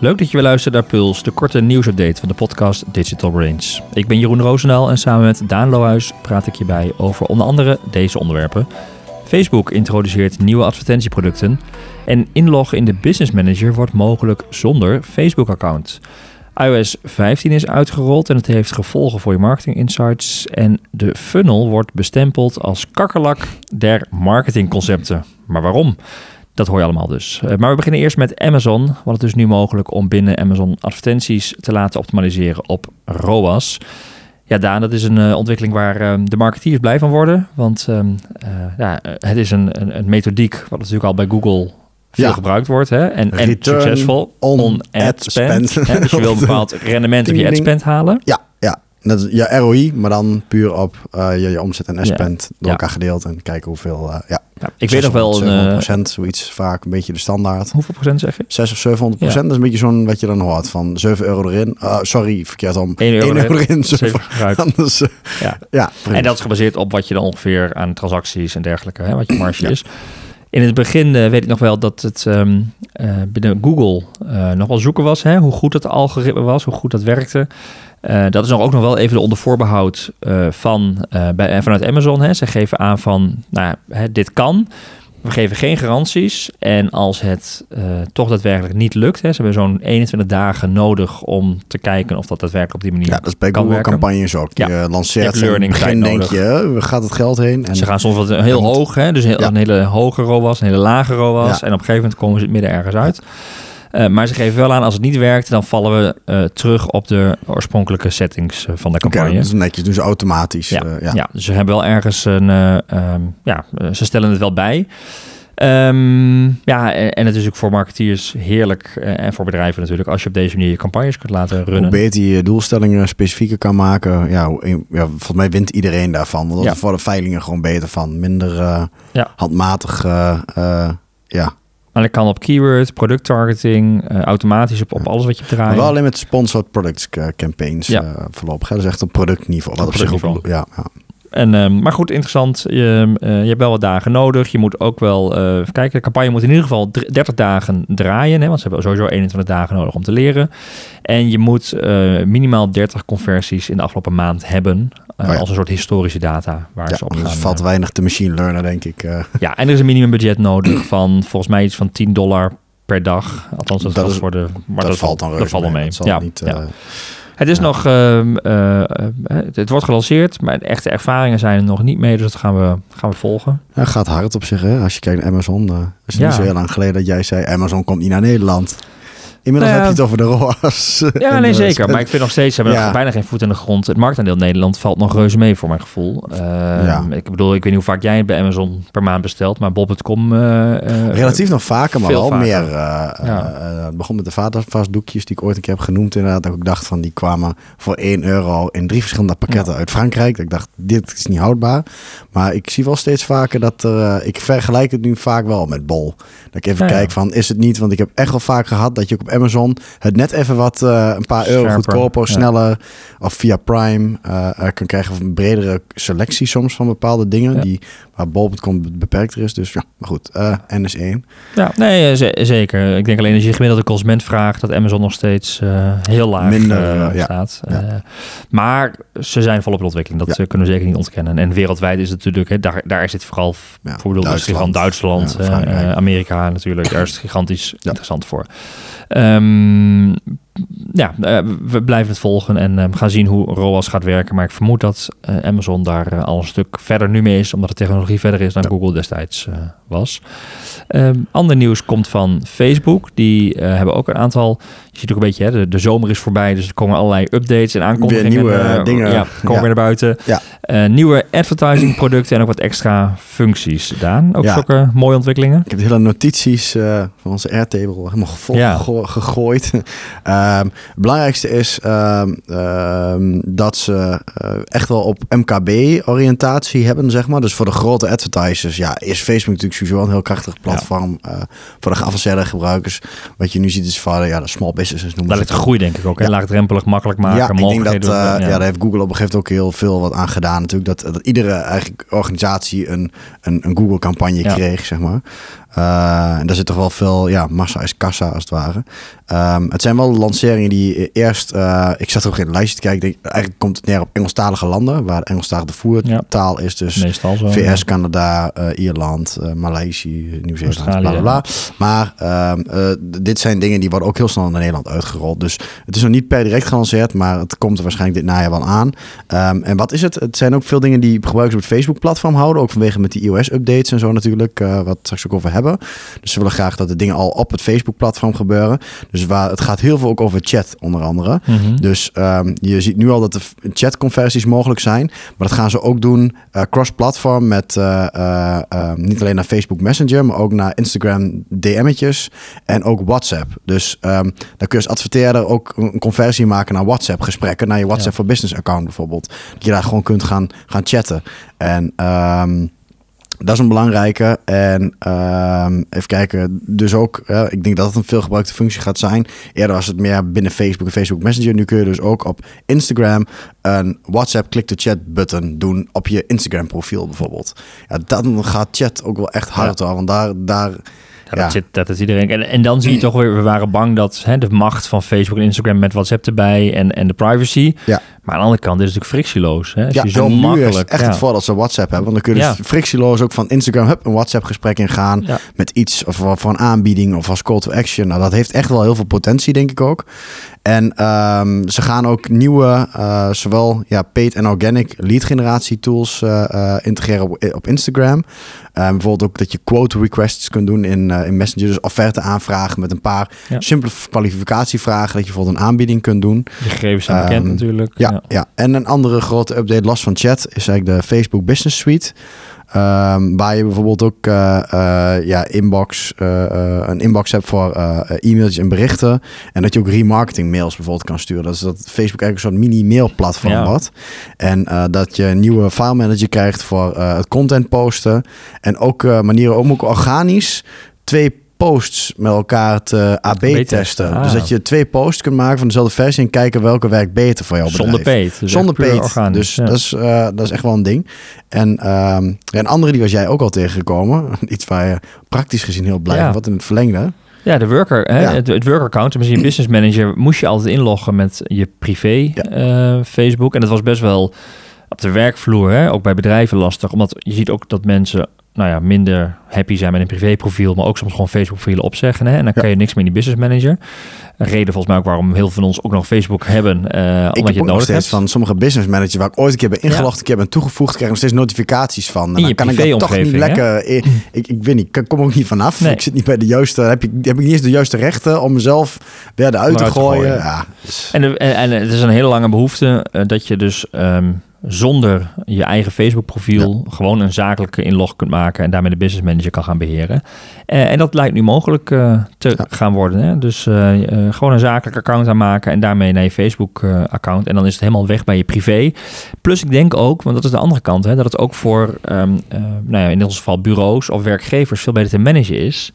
Leuk dat je weer luistert naar Puls, de korte nieuwsupdate van de podcast Digital Brains. Ik ben Jeroen Roosendaal en samen met Daan Lohuis praat ik je bij over onder andere deze onderwerpen. Facebook introduceert nieuwe advertentieproducten en inloggen in de Business Manager wordt mogelijk zonder Facebook-account. iOS 15 is uitgerold en het heeft gevolgen voor je marketing insights. En de funnel wordt bestempeld als kakkerlak der marketingconcepten. Maar waarom? Dat hoor je allemaal dus. Uh, maar we beginnen eerst met Amazon. Want het is nu mogelijk om binnen Amazon advertenties te laten optimaliseren op ROAS. Ja, Daan, dat is een uh, ontwikkeling waar uh, de marketeers blij van worden. Want um, ja, het is een, een, een, methodiek wat natuurlijk al bij Google veel ja. gebruikt wordt. Hè? En, en succesvol on, on ad, spend. spend. Hè? Dus je wil een bepaald rendement op je ad spend halen. Ja. Dat is je ROI, maar dan puur op uh, je, je omzet en spend ja. door elkaar gedeeld en kijken hoeveel. Uh, ja. ja. ik weet nog wel een procent, zoiets vaak een beetje de standaard. Hoeveel procent zeg je? 6 of 700 procent. Dat is een beetje zo'n wat je dan hoort van 7 euro erin. Uh, sorry, verkeerd om. 1 euro, 1 euro erin. 7 Anders, ja. ja en dat is gebaseerd op wat je dan ongeveer aan transacties en dergelijke, hè, wat je marge is. In het begin uh, weet ik nog wel dat het um, uh, binnen Google uh, nog wel zoeken was. Hè, hoe goed het algoritme was, hoe goed dat werkte. Uh, dat is nog ook nog wel even onder voorbehoud van, bij, vanuit Amazon. Hè. Ze geven aan van, nou, hè, dit kan. We geven geen garanties. En als het uh, toch daadwerkelijk niet lukt, hè, ze hebben zo'n 21 dagen nodig om te kijken of dat daadwerkelijk op die manier Ja, dat is bij Google-campagnes ook. Ja. Je lanceert je learning begin denk je, gaat het geld heen? En ze gaan soms wat heel hoog, hè, dus heel, ja. een hele hoge ROAS, een hele lage ROAS. Ja. En op een gegeven moment komen ze het midden ergens uit. Uh, maar ze geven wel aan, als het niet werkt, dan vallen we uh, terug op de oorspronkelijke settings uh, van de campagne. Okay, dat is netjes, doen ze automatisch. Ja, ja. ja. dus ze hebben wel ergens een, um, ja, ze stellen het wel bij. Um, ja, en, en het is ook voor marketeers heerlijk en voor bedrijven natuurlijk als je op deze manier je campagnes kunt laten runnen. Hoe beter je doelstellingen specifieker kan maken, ja, ja volgens mij wint iedereen daarvan. Want dat ja. is voor de veilingen gewoon beter van. Minder handmatig, ja, maar dat kan op keyword, product targeting, uh, automatisch op, op alles wat je draait. Maar wel alleen met sponsored products campaigns ja. uh, voorlopig. Dat is echt op productniveau. Wat op, op zich ook, ja, ja. En, uh, maar goed, interessant. Je, uh, je hebt wel wat dagen nodig. Je moet ook wel uh, kijken. De campagne moet in ieder geval 30 dagen draaien. Hè, want ze hebben sowieso 21 dagen nodig om te leren. En je moet minimaal 30 conversies in de afgelopen maand hebben. Oh ja. Als een soort historische data waar ja, ze op gaan. Dus valt weinig te machine learnen, denk ik. Ja, en er is een minimumbudget nodig van volgens mij iets van 10 dollar per dag. Althans, dat, dat voor de. Maar dat, dat valt dan dat valt wel mee. mee. ja, niet, ja. Het is ja. nog, uh, uh, het wordt gelanceerd, maar echte ervaringen zijn er nog niet mee, dus dat gaan we, gaan we volgen. Ja, gaat hard op zich, hè? Als je kijkt naar Amazon, uh, is het ja. niet zo heel lang geleden dat jij zei, Amazon komt niet naar Nederland. Inmiddels Nou heb je het over de ROAS. Ja, nee, zeker. Maar ik vind nog steeds, ze hebben ja. bijna geen voet in de grond. Het marktaandeel Nederland valt nog reuze mee voor mijn gevoel. Uh, ja. Ik bedoel, ik weet niet hoe vaak jij het bij Amazon per maand bestelt, maar Bob.com... Uh, Relatief nog vaker, maar wel vaker. meer. Uh, ja. het begon met de vadervastdoekjes die ik ooit een keer heb genoemd inderdaad. Dat ik dacht van, die kwamen voor 1 euro in drie verschillende pakketten uit Frankrijk. Dat ik dacht, dit is niet houdbaar. Maar ik zie wel steeds vaker dat er... ik vergelijk het nu vaak wel met Bol. Dat ik even kijk van, is het niet? Want ik heb echt wel vaak gehad dat je ook op Amazon het net even wat uh, een paar euro Scherper, goedkoper, sneller ja. of via Prime uh, kan krijgen of een bredere selectie soms van bepaalde dingen ja. die waar bol.com beperkter is. Dus ja, maar goed, N is één. Ja, nee, zeker. Ik denk alleen als je gemiddelde consument vraagt dat Amazon nog steeds heel laag Minder, staat. maar ze zijn volop in ontwikkeling. Dat kunnen we zeker niet ontkennen. En wereldwijd is het natuurlijk, hè, daar, daar is het vooral bijvoorbeeld Duitsland, Duitsland Amerika natuurlijk. Daar is het gigantisch interessant voor. Um, ja, uh, we blijven het volgen en uh, gaan zien hoe ROAS gaat werken. Maar ik vermoed dat uh, Amazon daar al een stuk verder nu mee is, omdat de technologie verder is dan ja. Google destijds was. Um, ander nieuws komt van Facebook. Die hebben ook een aantal. Je ziet ook een beetje, hè, de, de, zomer is voorbij, dus er komen allerlei updates en aankondigingen. Weer nieuwe dingen. Ja, komen ja. weer naar buiten. Ja. nieuwe advertising producten en ook wat extra functies. Daan, ook zulke mooie ontwikkelingen. Ik heb de hele notities van onze Airtable helemaal gegooid. Um, het belangrijkste is um, um, dat ze uh, echt wel op MKB-oriëntatie hebben, zeg maar. Dus voor de grote advertisers, ja, is Facebook natuurlijk sowieso een heel krachtig platform. Ja. Uh, voor de geavanceerde gebruikers. Wat je nu ziet is van, ja, de small businesses noemen Dat ligt de groei, denk ik ook. Ja. Laagdrempelig, makkelijk maken, ja, ik denk dat, ja. ja, daar heeft Google op een gegeven moment ook heel veel wat aan gedaan. Natuurlijk dat, dat iedere eigenlijk organisatie een, een, een Google-campagne kreeg, zeg maar. Uh, en daar zit toch wel veel, ja, massa is kassa als het ware. Um, het zijn wel lanceringen die eerst, uh, ik zat ook in een lijstje te kijken, denk, eigenlijk komt het neer op Engelstalige landen, waar Engelstalige voertaal is. Dus Meestal zo, VS, ja. Canada, uh, Ierland, Maleisië, Nieuw-Zeeland, bla bla bla. Maar um, dit zijn dingen die worden ook heel snel naar Nederland uitgerold. Dus het is nog niet per direct gelanceerd, maar het komt er waarschijnlijk dit najaar wel aan. Um, en wat is het? Het zijn ook veel dingen die gebruikers op het Facebook-platform houden, ook vanwege met die iOS-updates en zo natuurlijk, wat we straks ook over hebben. Dus ze willen graag dat de dingen al op het Facebook-platform gebeuren. Dus waar, het gaat heel veel ook over chat, onder andere. Mhm. Dus um, je ziet nu al dat er chatconversies mogelijk zijn. Maar dat gaan ze ook doen uh, cross-platform met uh, uh, niet alleen naar Facebook Messenger, maar ook naar Instagram DM'tjes en ook WhatsApp. Dus um, dan kun je als adverteerder ook een conversie maken naar WhatsApp gesprekken, naar je WhatsApp ja. voor Business account bijvoorbeeld. Dat je daar gewoon kunt gaan, gaan chatten. En um, dat is een belangrijke. En uh, even kijken, dus ook, uh, ik denk dat het een veelgebruikte functie gaat zijn. Eerder was het meer binnen Facebook en Facebook Messenger. Nu kun je dus ook op Instagram een WhatsApp click-to-chat button doen op je Instagram profiel bijvoorbeeld. Ja, dan gaat chat ook wel echt hard ja. want daar... daar ja, dat, Zit, dat is iedereen. En, en dan zie je toch weer, we waren bang dat hè, de macht van Facebook en Instagram met WhatsApp erbij en, en de privacy. Ja. Maar aan de andere kant is het natuurlijk frictieloos. Hè? Als ja, je zo makkelijk. Is echt ja. het voordeel dat ze WhatsApp hebben. Want dan kun je dus frictieloos ook van Instagram hup, een WhatsApp gesprek ingaan. Ja. Met iets of een aanbieding of als call to action. Nou, dat heeft echt wel heel veel potentie, denk ik ook. En um, ze gaan ook nieuwe, uh, zowel ja, paid en organic lead generatie tools uh, uh, integreren op, op Instagram. Um, bijvoorbeeld ook dat je quote requests kunt doen in, in Messenger. Dus offerte aanvragen met een paar simpele kwalificatievragen. Dat je bijvoorbeeld een aanbieding kunt doen. De gegevens zijn bekend um, natuurlijk. Ja, ja, ja. En een andere grote update, los van chat, is eigenlijk de Facebook Business Suite. Um, waar je bijvoorbeeld ook uh, uh, ja, inbox, uh, een inbox hebt voor e-mailtjes en berichten. En dat je ook remarketing mails bijvoorbeeld kan sturen. Dat is dat Facebook eigenlijk een soort mini-mail platform Ja. had. En dat je een nieuwe file manager krijgt voor het content posten. En ook manieren om ook organisch twee posts met elkaar te AB testen. ah. Dus dat je twee posts kunt maken van dezelfde versie en kijken welke werkt beter voor jouw bedrijf. Zonder peet. Dus Zonder peet. Dus ja. dat, is, uh, dat is echt wel een ding. En um, een andere die was jij ook al tegengekomen. Iets waar je praktisch gezien heel blij Ja. wat in het verlengde. Ja, de worker, hè, Ja. het, het worker account, misschien je business manager, moest je altijd inloggen met je privé eh, Facebook. En dat was best wel op de werkvloer, hè, ook bij bedrijven lastig. Omdat je ziet ook dat mensen nou ja, minder happy zijn met een privéprofiel, maar ook soms gewoon Facebook-profielen opzeggen. Hè, en dan Ja. kan je niks meer in die business manager. Een reden volgens mij ook waarom heel veel van ons ook nog Facebook hebben, eh, Ik omdat heb je het nog nodig steeds hebt. van sommige business managers waar ik ooit een keer ben ingelogd, een keer ben toegevoegd, krijg ik nog steeds notificaties van. En In dan je kan ik dat toch niet lekker. Ik, ik, ik weet niet, ik kom ook niet vanaf. Nee. Ik zit niet bij de juiste. Heb ik, heb ik niet eens de juiste rechten om mezelf weer eruit te te gooien. gooien. Ja, En, en, en het is een hele lange behoefte eh, dat je dus ehm, zonder je eigen Facebook-profiel gewoon een zakelijke inlog kunt maken en daarmee de business manager kan gaan beheren. Eh, en dat lijkt nu mogelijk eh, te Ja. gaan worden. Hè? Dus eh, gewoon een zakelijk account aanmaken en daarmee naar je Facebook-account. en dan is het helemaal weg bij je privé. Plus ik denk ook, want dat is de andere kant, hè, dat het ook voor ehm, eh, nou ja, in ons geval bureaus of werkgevers veel beter te managen is.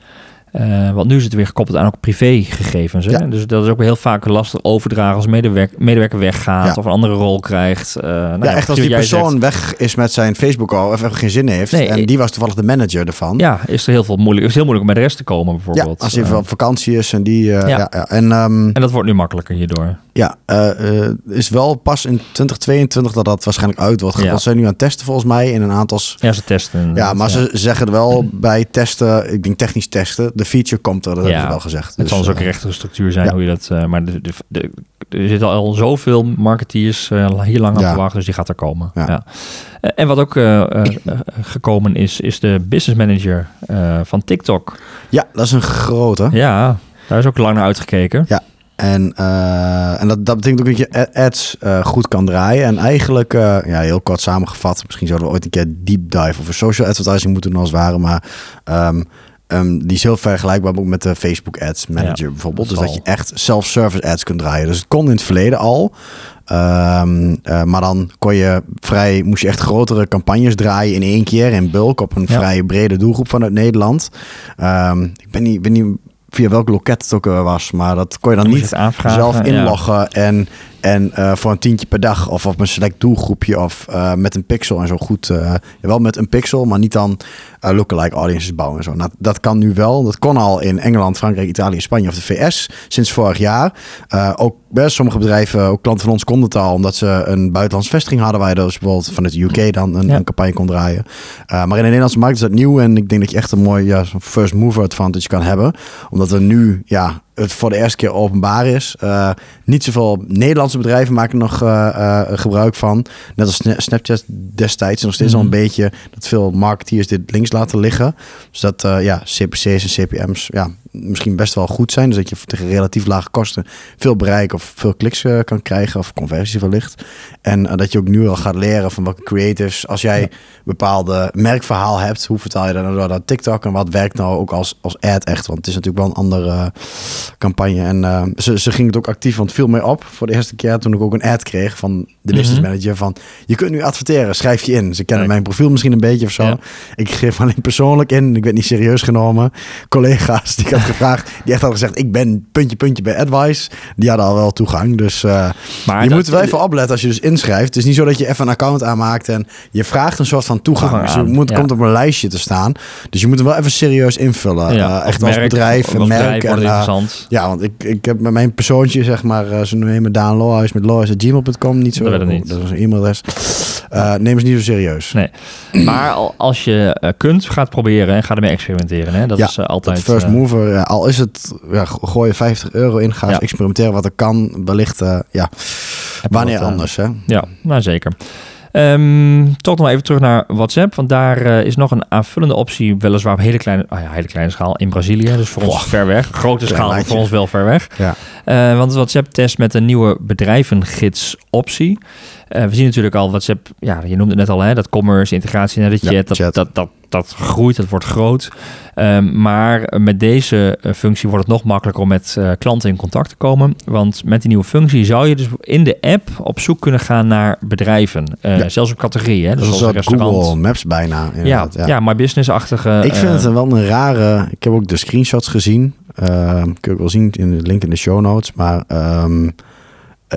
Eh, want nu is het weer gekoppeld aan ook privégegevens. Hè? Ja. Dus dat is ook heel vaak lastig overdragen als medewerker, medewerker weggaat Ja. of een andere rol krijgt. Eh, nou ja, ja, echt als die persoon zegt. weg is met zijn Facebook al of even geen zin heeft. Nee, en ik- die was toevallig de manager ervan. Ja, is er heel veel moeilijk. is heel moeilijk om bij de rest te komen Ja, bijvoorbeeld. als hij Eh, even op vakantie is en die. eh, Ja. En ehm, en dat wordt nu makkelijker hierdoor. ja, eh, eh, is wel pas in 2022 dat dat waarschijnlijk uit wordt. Gerold. Ze zijn nu aan het testen volgens mij in een aantal. Ja, ze testen. Ja, maar ze zeggen wel bij testen, ik denk technisch testen, de feature komt er, dat Ja. hebben ze wel gezegd. Het zal dus ook eh, een rechtere structuur zijn ja. hoe je dat. eh, maar de, de, de- er zitten al zoveel marketeers eh, hier lang aan Ja. te wachten, dus die gaat er komen. Ja. Ja. En wat ook gekomen is, is de business manager van TikTok. Ja, dat is een grote. Ja, daar is ook lang naar uitgekeken. En, eh, en dat, dat betekent ook dat je ads goed kan draaien. En eigenlijk, ja, heel kort samengevat, misschien zouden we ooit een keer deep dive over social advertising moeten doen als het ware. Maar ehm, ehm, die is heel vergelijkbaar ook met de Facebook Ads Manager Ja, bijvoorbeeld. dat Dus dat je echt self-service ads kunt draaien. Dus het kon in het verleden al. Ehm, eh, maar dan kon je vrij, moest je echt grotere campagnes draaien in één keer in bulk op een Ja. vrij brede doelgroep vanuit Nederland. Ehm, ik ben niet, ben niet via welk loket het ook eh, was, maar dat kon je dan Dan niet zelf ja. inloggen en, En voor een tientje per dag of op een select doelgroepje of met een pixel en zo goed. wel met een pixel, maar niet dan lookalike audiences bouwen en zo. Nou, dat kan nu wel. Dat kon al in Engeland, Frankrijk, Italië, Spanje of de VS sinds vorig jaar. ook best sommige bedrijven, ook klanten van ons konden het al, omdat ze een buitenlandse vestiging hadden waar je dus bijvoorbeeld vanuit de UK dan een, een campagne kon draaien. maar in de Nederlandse markt is dat nieuw en ik denk dat je echt een mooi ja, first mover advantage kan hebben. Omdat er nu ja, het voor de eerste keer openbaar is. Uh, niet zoveel Nederlandse bedrijven maken nog uh, uh, gebruik van. Net als Snapchat destijds. En nog steeds mm al een beetje dat veel marketeers dit links laten liggen. Dus dat ja, CPC's en CPM's ja, misschien best wel goed zijn. Dus dat je tegen relatief lage kosten veel bereik of veel kliks kan krijgen. Of conversie wellicht. En dat je ook nu al gaat leren van welke creatives. Als jij bepaalde merkverhaal hebt. Hoe vertaal je dat nou naar TikTok? En wat werkt nou ook als, als ad echt? Want het is natuurlijk wel een andere campagne. En uh, ze, ze ging het ook actief, want viel mij op voor de eerste keer toen ik ook een ad kreeg van de business mhm. manager van je kunt nu adverteren, schrijf je in. Ze kennen mijn profiel misschien een beetje of zo. Ik geef alleen persoonlijk in, ik werd niet serieus genomen. Collega's die ik had gevraagd, die echt hadden gezegd ik ben puntje puntje bij Advice, die hadden al wel toegang. Dus uh, maar je moet wel even opletten als je dus inschrijft. Het is niet zo dat je even een account aanmaakt en je vraagt een soort van toegang. dus je moet, komt op een lijstje te staan. Dus je moet hem wel even serieus invullen. Ja, uh, echt als bedrijf, een merk. En, ja, want ik, ik heb met mijn persoontje, zeg maar, uh, ze noemen me Daan Lohuis met lohuis.gmail.com. Niet zo. Dat, oh, niet. dat is een e-mailadres. Uh, neem ze niet zo serieus. Nee. Maar als je uh, kunt, ga het proberen en ga ermee experimenteren. Hè? Dat ja, is uh, altijd... first mover, ja, al is het, ja, gooi je 50 euro in, ga eens experimenteren wat er kan. Wellicht, ja, wanneer anders. Hè? Ja, nou zeker. Um, toch nog even terug naar WhatsApp. Want daar uh, is nog een aanvullende optie, weliswaar op hele kleine, oh ja, hele kleine schaal in Brazilië. Dus voor ons ver weg. Grote schaal, maar voor ons wel ver weg. Ja. Uh, want WhatsApp test met een nieuwe bedrijvengids optie. Uh, we zien natuurlijk al WhatsApp, ja, je noemde het net al, hè, dat commerce, integratie naar de chat, ja, dat, chat. Dat, dat, dat, groeit, dat wordt groot. Um, maar met deze functie wordt het nog makkelijker om met uh, klanten in contact te komen. Want met die nieuwe functie zou je dus in de app op zoek kunnen gaan naar bedrijven. Uh, ja. Zelfs op categorieën. Hè, dus als Google Maps bijna. Ja, ja, ja. maar business-achtige... Ik vind het wel een rare... Ik heb ook de screenshots gezien. kun je wel zien in de link in de show notes. Maar... Um, eh,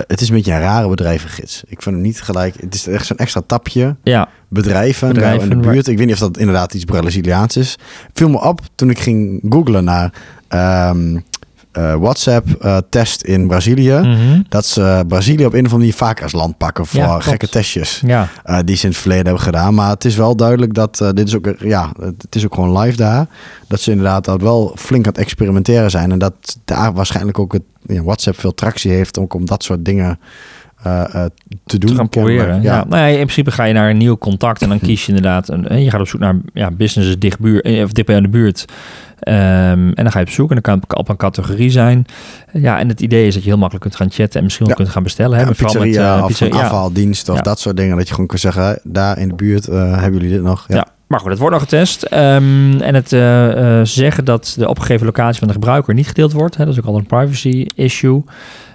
het is een beetje een rare bedrijvengids. Ik vind hem niet gelijk. Het is echt zo'n extra tapje. Ja. Bedrijven, bedrijven in de buurt. Ik weet niet of dat inderdaad iets Braziliaans is. Viel me op toen ik ging googlen naar um, uh, WhatsApp-test in Brazilië. Mhm. Dat ze Brazilië op een of andere manier vaak als land pakken voor gekke testjes. Ja. Uh, die ze in het verleden hebben gedaan. Maar het is wel duidelijk dat dit is ook, ja, het is ook gewoon live daar. Dat ze inderdaad dat wel flink aan het experimenteren zijn. En dat daar waarschijnlijk ook het ja, WhatsApp veel tractie heeft ook om dat soort dingen uh, uh, te doen. Te gaan proberen. Ja. ja. Nou, in principe ga je naar een nieuw contact en dan kies je inderdaad een. Je gaat op zoek naar ja, businesses dicht buurt, of dicht bij de buurt. Um, en dan ga je op zoek en dan kan het op een categorie zijn. Ja, en het idee is dat je heel makkelijk kunt gaan chatten en misschien ook kunt gaan bestellen. Hè? Ja, pizzeria, met, uh, pizzeria, of afhaaldienst of dat soort dingen. Dat je gewoon kunt zeggen, daar in de buurt hebben jullie dit nog. ja. Maar goed, het wordt nog getest. Um, en het uh, uh, zeggen dat de opgegeven locatie van de gebruiker niet gedeeld wordt. Hè, dat is ook altijd een privacy issue.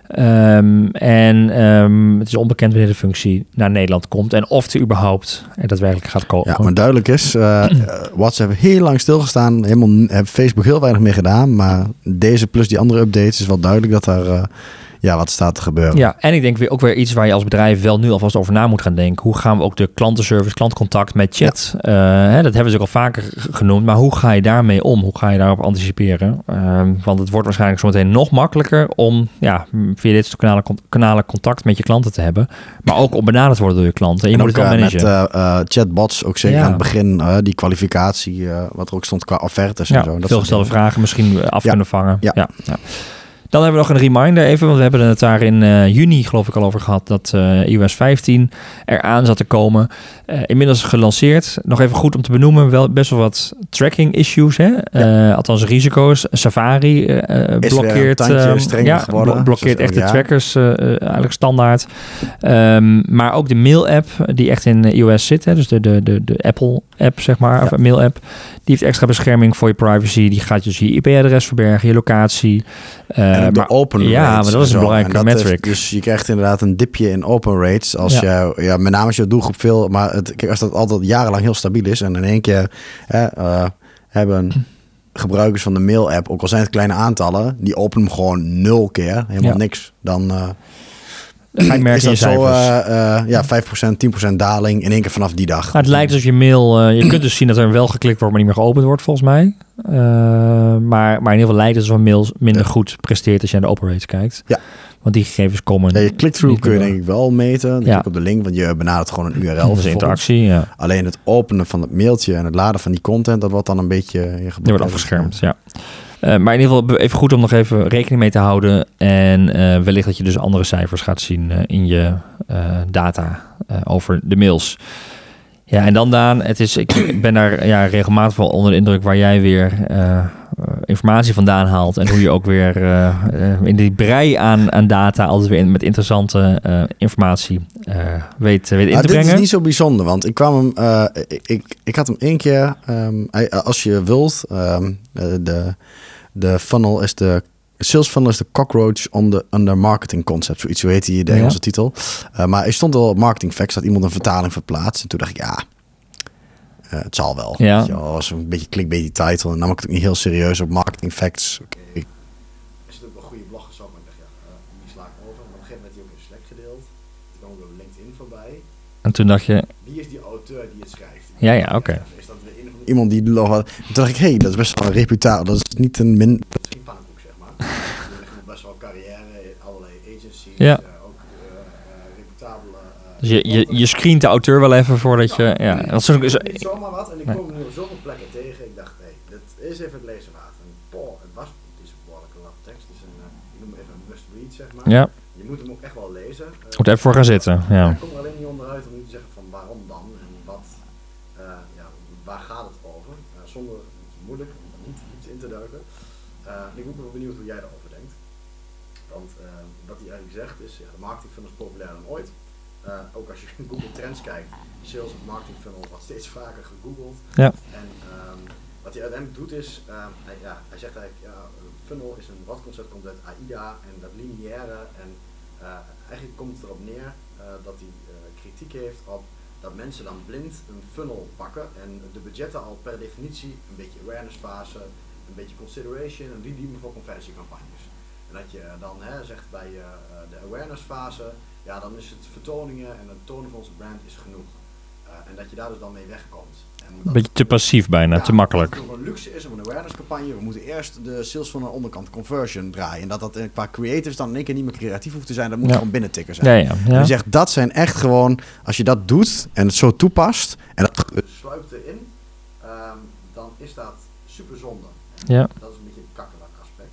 Um, en um, het is onbekend wanneer de functie naar Nederland komt en of die überhaupt er daadwerkelijk gaat komen. Ja, maar duidelijk is, uh, WhatsApp heeft heel lang stilgestaan. Helemaal heeft Facebook heel weinig meer gedaan. Maar deze plus die andere updates is wel duidelijk dat daar uh, ja, wat staat te gebeuren. Ja, en ik denk weer ook weer iets waar je als bedrijf wel nu alvast over na moet gaan denken. Hoe gaan we ook de klantenservice, klantcontact met chat, ja. uh, hè, dat hebben ze ook al vaker genoemd, maar hoe ga je daarmee om? Hoe ga je daarop anticiperen? Uh, want het wordt waarschijnlijk zometeen nog makkelijker om ja, via dit soort kanalen, kanalen contact met je klanten te hebben, maar ook om benaderd worden door je klanten. je moet ook, het wel managen. Met uh, chatbots, ook zeker aan het begin, die kwalificatie, wat er ook stond qua offertes en zo. Dat veel gestelde vragen misschien af kunnen vangen. ja. ja. Dan hebben we nog een reminder even, want we hebben het daar in uh, juni geloof ik al over gehad dat uh, iOS 15 eraan zat te komen. Uh, inmiddels gelanceerd. Nog even goed om te benoemen, wel best wel wat tracking issues, hè? Ja. althans risico's. Safari blokkeert, ja, blokkeert echt de trackers eigenlijk standaard. Um, maar ook de mail app die echt in iOS zit, hè? dus de, de, de, de Apple app zeg maar, of mail app. Die heeft extra bescherming voor je privacy. Die gaat dus je IP-adres verbergen, je locatie. Uh, maar, open ja, maar dat is een belangrijke metric. dus je krijgt inderdaad een dipje in open rates. Als ja. je, ja, met name als je doelgroep veel, maar het, als dat altijd jarenlang heel stabiel is en in één keer uh, hebben gebruikers van de mail-app, ook al zijn het kleine aantallen, die openen hem gewoon nul keer, helemaal niks. Dan, uh, ga je merken is dat in je zo, eh, eh, ja, 5%, 10% daling in één keer vanaf die dag. Het lijkt alsof je mail... eh, je kunt dus zien dat er wel geklikt wordt, maar niet meer geopend wordt, volgens mij. Maar, maar in ieder geval lijkt het alsof een mail minder goed presteert als je naar de open rates kijkt. Ja. Want die gegevens komen... Ja, je click-through kun je denk ik wel meten. Dan Ja. klik op de link, want je benadert gewoon een URL. Dat is interactie, ja. Alleen het openen van het mailtje en het laden van die content, dat wordt dan een beetje... Je wordt afgeschermd, ja. Eh, maar in ieder geval even goed om nog even rekening mee te houden. En eh, wellicht dat je dus andere cijfers gaat zien eh, in je data over de mails. Ja, en dan Daan, het is, ik ben daar ja, regelmatig wel onder de indruk waar jij weer informatie vandaan haalt. En hoe je ook weer in die brei aan, aan data altijd weer in- met interessante informatie weet, weet in te dit brengen. is niet zo bijzonder, want ik kwam hem, ik, ik, ik had hem één keer, ehm, als je wilt, ehm, eh, de, de funnel is de, sales funnel is de cockroach on the, under marketing concept, zoiets, zo heet die de Ja. Engelse titel. Eh, maar er stond al op marketing facts, dat iemand een vertaling verplaatst. En toen dacht ik, ja, eh, het zal wel. Ja. Wel, was een beetje clickbait die title. En nam ik het ook niet heel serieus op marketing facts. Oké. Is het ook een goede blog gezet, maar ik dacht, ja, eh, die sla ik over. Maar op een gegeven moment werd die ook in Slack gedeeld. Toen kwam ook op LinkedIn voorbij. En toen dacht je, Wie is die auteur die het schrijft? Ja, ja, oké. Is Iemand die nog wat. Toen dacht ik, hé, hey, dat is best wel een reputatie. Dat is niet een min. Dat is geen pannenkoek, zeg maar. Best wel carrière in allerlei agencies. Ja. eh, ook eh, eh, reputabele. eh, dus je, je, je screent de auteur wel even voordat je... Ja, dat is, ook- Niet zomaar wat. En ik kom nu op zoveel plekken tegen. Ik dacht, hé, hey, dit is even het lezen waard. En boah, het was. Het is een behoorlijke lap tekst. Het is een, ik noem het even een must-read, zeg maar. ja, Je moet hem ook echt wel lezen. Moet even voor gaan zitten. Ja. ik kom er alleen niet onderuit om nu te zeggen van waarom dan en wat, eh, ja, waar gaat het over. Eh, zonder, het is moeilijk om er niet diep in te duiken. Eh, en ik ben ook wel benieuwd hoe jij daarover denkt. Want eh, wat hij eigenlijk zegt is, ja, de marketing funnel is populairder dan ooit. Eh, ook als je in Google Trends kijkt, sales of marketing funnel wordt steeds vaker gegoogeld. Ja. En ehm, wat hij uiteindelijk doet is, ehm, hij, ja, hij zegt eigenlijk, ja, een funnel is een wat-concept, komt uit AIDA en dat lineaire. En eh, eigenlijk komt het erop neer eh, dat hij eh, kritiek heeft op dat mensen dan blind een funnel pakken en de budgetten al per definitie een beetje awareness fase, een beetje consideration en die dienen voor conversiecampagnes. En dat je dan hè, zegt bij de awareness fase, ja dan is het vertoningen en het tonen van onze brand is genoeg. Eh, en dat je daar dus dan mee wegkomt. En Een beetje te passief bijna, ja, te makkelijk. Het een luxe is om een awareness campagne. We moeten eerst de sales van de onderkant conversion draaien. En dat dat qua creatives dan in één keer niet meer creatief hoeft te zijn. Dat moet Ja. gewoon binnentikken zijn. Ja, ja, En ja. je zegt, dat zijn echt gewoon, als je dat doet en het zo toepast en dat sluipt erin, ehm, dan is dat super zonde. En Ja. Dat is een beetje een kakkelak aspect.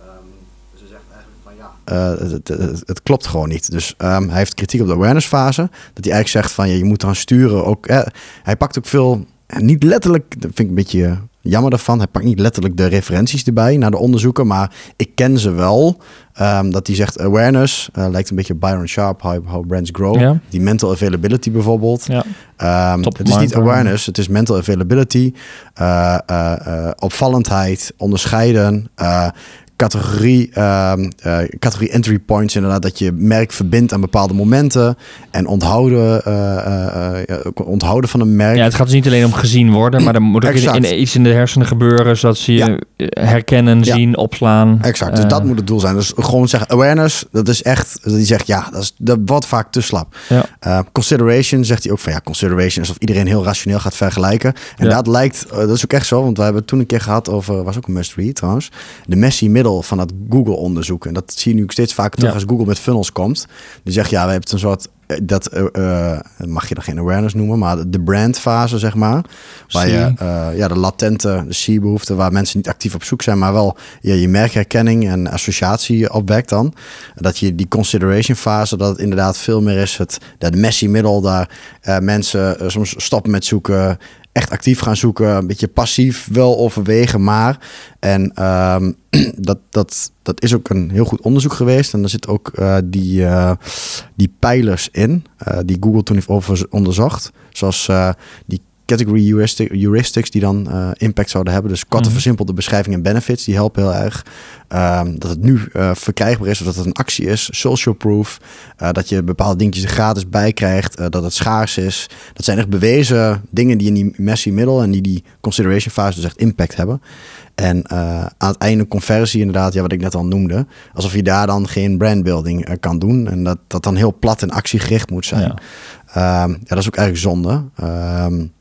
Ehm, dus hij zegt eigenlijk van ja. het, het, het klopt gewoon niet. Dus ehm, hij heeft kritiek op de awareness fase. Dat hij eigenlijk zegt van ja, je moet dan sturen ook. eh, hij pakt ook veel, eh, niet letterlijk, dat vind ik een beetje jammer daarvan. Hij pakt niet letterlijk de referenties erbij naar de onderzoeken, maar ik ken ze wel. Ehm, dat hij zegt awareness, eh, lijkt een beetje op Byron Sharp, how, how brands grow. Ja. Die mental availability bijvoorbeeld. ja. Ehm, Top het is niet awareness, het is mental availability, eh, eh, eh, opvallendheid, onderscheiden, eh, categorie, ehm, eh, categorie entry points inderdaad, dat je merk verbindt aan bepaalde momenten en onthouden, ook onthouden van een merk. ja, het gaat dus niet alleen om gezien worden, maar er moet ook in, Exact. in- iets in de hersenen gebeuren, zodat ze je herkennen, Ja. zien, opslaan. Exact, dus dat moet het doel zijn. Dus gewoon zeggen awareness, dat is echt, hij zegt ja, dat, is, dat wordt vaak te slap. Ja. Uh, consideration zegt hij ook van ja, consideration is of iedereen heel rationeel gaat vergelijken. En dat lijkt, uh, dat is ook echt zo, want we hebben het toen een keer gehad over, was ook een must read trouwens, de Messi middel van het Google onderzoek. En dat zie je nu steeds vaker terug Ja. als Google met funnels komt. Die zegt ja, we hebben een soort, eh, dat uh, uh, mag je dan geen awareness noemen, maar de brandfase zeg maar. Waar je uh, ja, de latente, de C-behoefte, waar mensen niet actief op zoek zijn, maar wel ja, je merkherkenning en associatie opwekt dan. Dat je die consideration fase, dat het inderdaad veel meer is het dat Messi middel daar uh, mensen soms stoppen met zoeken, echt actief gaan zoeken, een beetje passief wel overwegen, maar en um, dat, dat, dat is ook een heel goed onderzoek geweest. En er zit ook uh, die, uh, die pijlers in uh, die Google toen heeft over onderzocht, zoals die category heuristics die dan impact zouden hebben. Dus korte, mm versimpelde beschrijving en benefits, die helpen heel erg. Ehm, dat het nu verkrijgbaar is of dat het een actie is. Social proof, dat je bepaalde dingetjes er gratis bij krijgt, dat het schaars is. Dat zijn echt bewezen dingen die in die messy middle en die die consideration fase dus echt impact hebben. En uh, aan het einde conversie inderdaad, ja, wat ik net al noemde. Alsof je daar dan geen brandbuilding uh, kan doen. En dat dat dan heel plat en actiegericht moet zijn. Ja, um, ja dat is ook eigenlijk zonde. Um,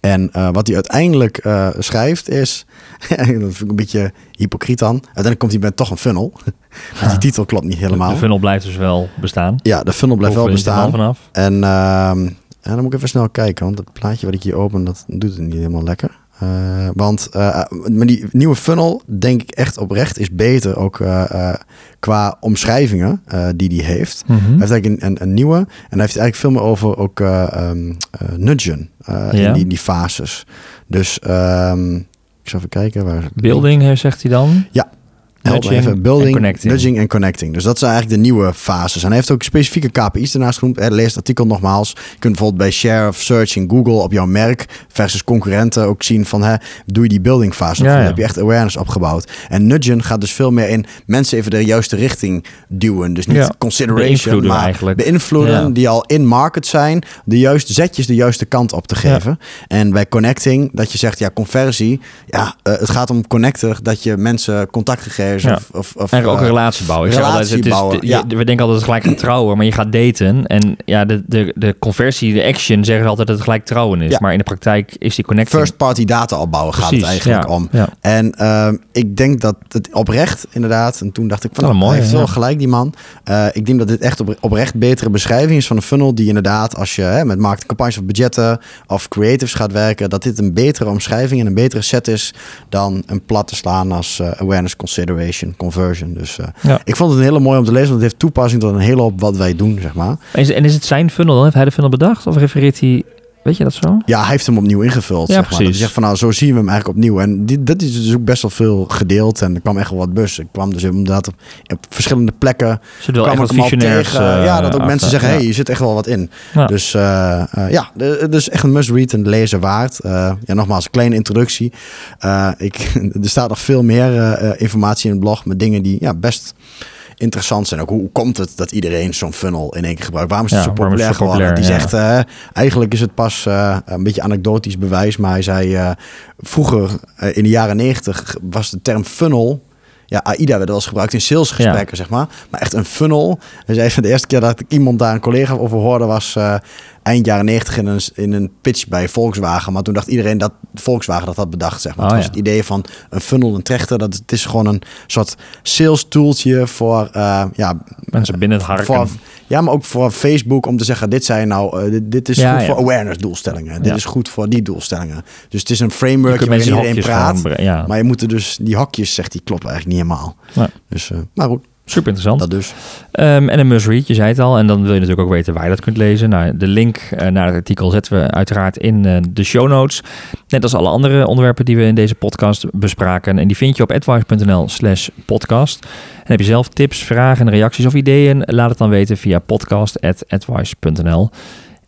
en uh, wat hij uiteindelijk schrijft is... dat vind ik een beetje hypocriet dan. Uiteindelijk komt hij met toch een funnel. die titel klopt niet helemaal. De funnel blijft dus wel bestaan. Ja, de funnel blijft wel bestaan. Vanaf. En, en dan moet ik even snel kijken. Want het plaatje wat ik hier open, dat doet het niet helemaal lekker. Uh, want uh, maar die nieuwe funnel, denk ik echt oprecht, is beter ook uh, qua omschrijvingen die die heeft. Mm -hmm. Hij heeft eigenlijk een, een, een, nieuwe en hij heeft eigenlijk veel meer over ook um, nudgen ja. in die, die fases. Dus um, ik zal even kijken waar. Building, zegt hij dan? Ja, Nudging even. Building, connecting. nudging en connecting. Dus dat zijn eigenlijk de nieuwe fases. En hij heeft ook specifieke KPI's ernaast genoemd. Lees het artikel nogmaals. Je kunt bijvoorbeeld bij share of search in Google op jouw merk versus concurrenten ook zien van hè, doe je die building fase. Ja, Dan heb je echt awareness opgebouwd. En nudgen gaat dus veel meer in mensen even de juiste richting duwen. Dus niet consideration, maar eigenlijk. beïnvloeden die al in market zijn. De juiste zetjes de juiste kant op te geven. En bij connecting, dat je zegt ja, conversie. Ja, uh, het gaat om connector, dat je mensen contact gegeven ja. Of, of, en ook een eh, relatie bouwen. Ik relatie altijd, bouwen, is, ja. we denken altijd gelijk trouwen, maar je gaat daten. En ja, de, de, de conversie, de action, zeggen ze altijd dat het gelijk trouwen is. Maar in de praktijk is die connectie First party data opbouwen gaat het eigenlijk om. En uh, ik denk dat het oprecht, inderdaad. En toen dacht ik van, oh, mooi, hij heeft wel gelijk die man. Uh, ik denk dat dit echt op, oprecht betere beschrijving is van een funnel die inderdaad, als je hè, met marketingcampagnes of budgetten of creatives gaat werken, dat dit een betere omschrijving en een betere set is dan een plat te slaan als uh, awareness consideration conversion. Dus uh, ja. ik vond het een hele mooi om te lezen, want het heeft toepassing tot een hele hoop wat wij doen, zeg maar. En is het zijn funnel dan? Heeft hij de funnel bedacht? Of refereert hij Weet je dat zo? Ja, hij heeft hem opnieuw ingevuld. Ja, zeg maar. precies. zegt van nou, zo zien we hem eigenlijk opnieuw. En dit, dat is dus ook best wel veel gedeeld. En er kwam echt wel wat bus. Ik kwam dus inderdaad op, op verschillende plekken. Ze kwam ik hem tegen. Uh, ja, dat ook mensen zeggen, hé, hey, je zit echt wel wat in. Ja. Dus uh, uh, ja, dus echt een must-read en lezen waard. ja, nogmaals, een kleine introductie. ik, er staat nog veel meer informatie in het blog met dingen die ja, best interessant zijn. Ook hoe, komt het dat iedereen zo'n funnel in één keer gebruikt? Waarom is het zo populair geworden? Die zegt, uh, eigenlijk is het pas uh, een beetje anekdotisch bewijs, maar hij zei, uh, vroeger in de jaren negentig was de term funnel ja, AIDA werd wel eens gebruikt in salesgesprekken, zeg maar. Maar echt een funnel. Hij zei van de eerste keer dat ik iemand daar een collega over hoorde was eind jaren 90 in een, in een pitch bij Volkswagen. Maar toen dacht iedereen dat Volkswagen dat had bedacht. Zeg maar. Oh, het was het idee van een funnel, een trechter. Dat het is gewoon een soort sales tooltje voor uh, ja, mensen binnen het harken. ja, maar ook voor Facebook om te zeggen: dit zijn nou, uh, dit, dit, is goed voor awareness doelstellingen. Dit is goed voor die doelstellingen. Dus het is een framework waar iedereen praat. maar je moet er dus die hokjes, zegt die kloppen eigenlijk niet helemaal. Dus, uh, maar goed. Super interessant. Dat dus. Um, en een must read, je zei het al. En dan wil je natuurlijk ook weten waar je dat kunt lezen. Nou, de link uh, naar het artikel zetten we uiteraard in uh, de show notes. Net als alle andere onderwerpen die we in deze podcast bespraken. En die vind je op advice.nl slash podcast. En heb je zelf tips, vragen, reacties of ideeën? Laat het dan weten via podcast.advice.nl.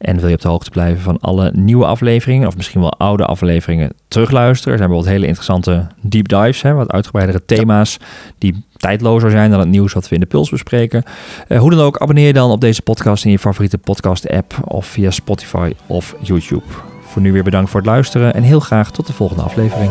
En wil je op de hoogte blijven van alle nieuwe afleveringen, of misschien wel oude afleveringen, terugluisteren. Er zijn bijvoorbeeld hele interessante deep dives, hè, wat uitgebreidere thema's die tijdlozer zijn dan het nieuws wat we in de Puls bespreken. Uh, hoe dan ook, abonneer je dan op deze podcast in je favoriete podcast-app of via Spotify of YouTube. Voor nu weer bedankt voor het luisteren en heel graag tot de volgende aflevering.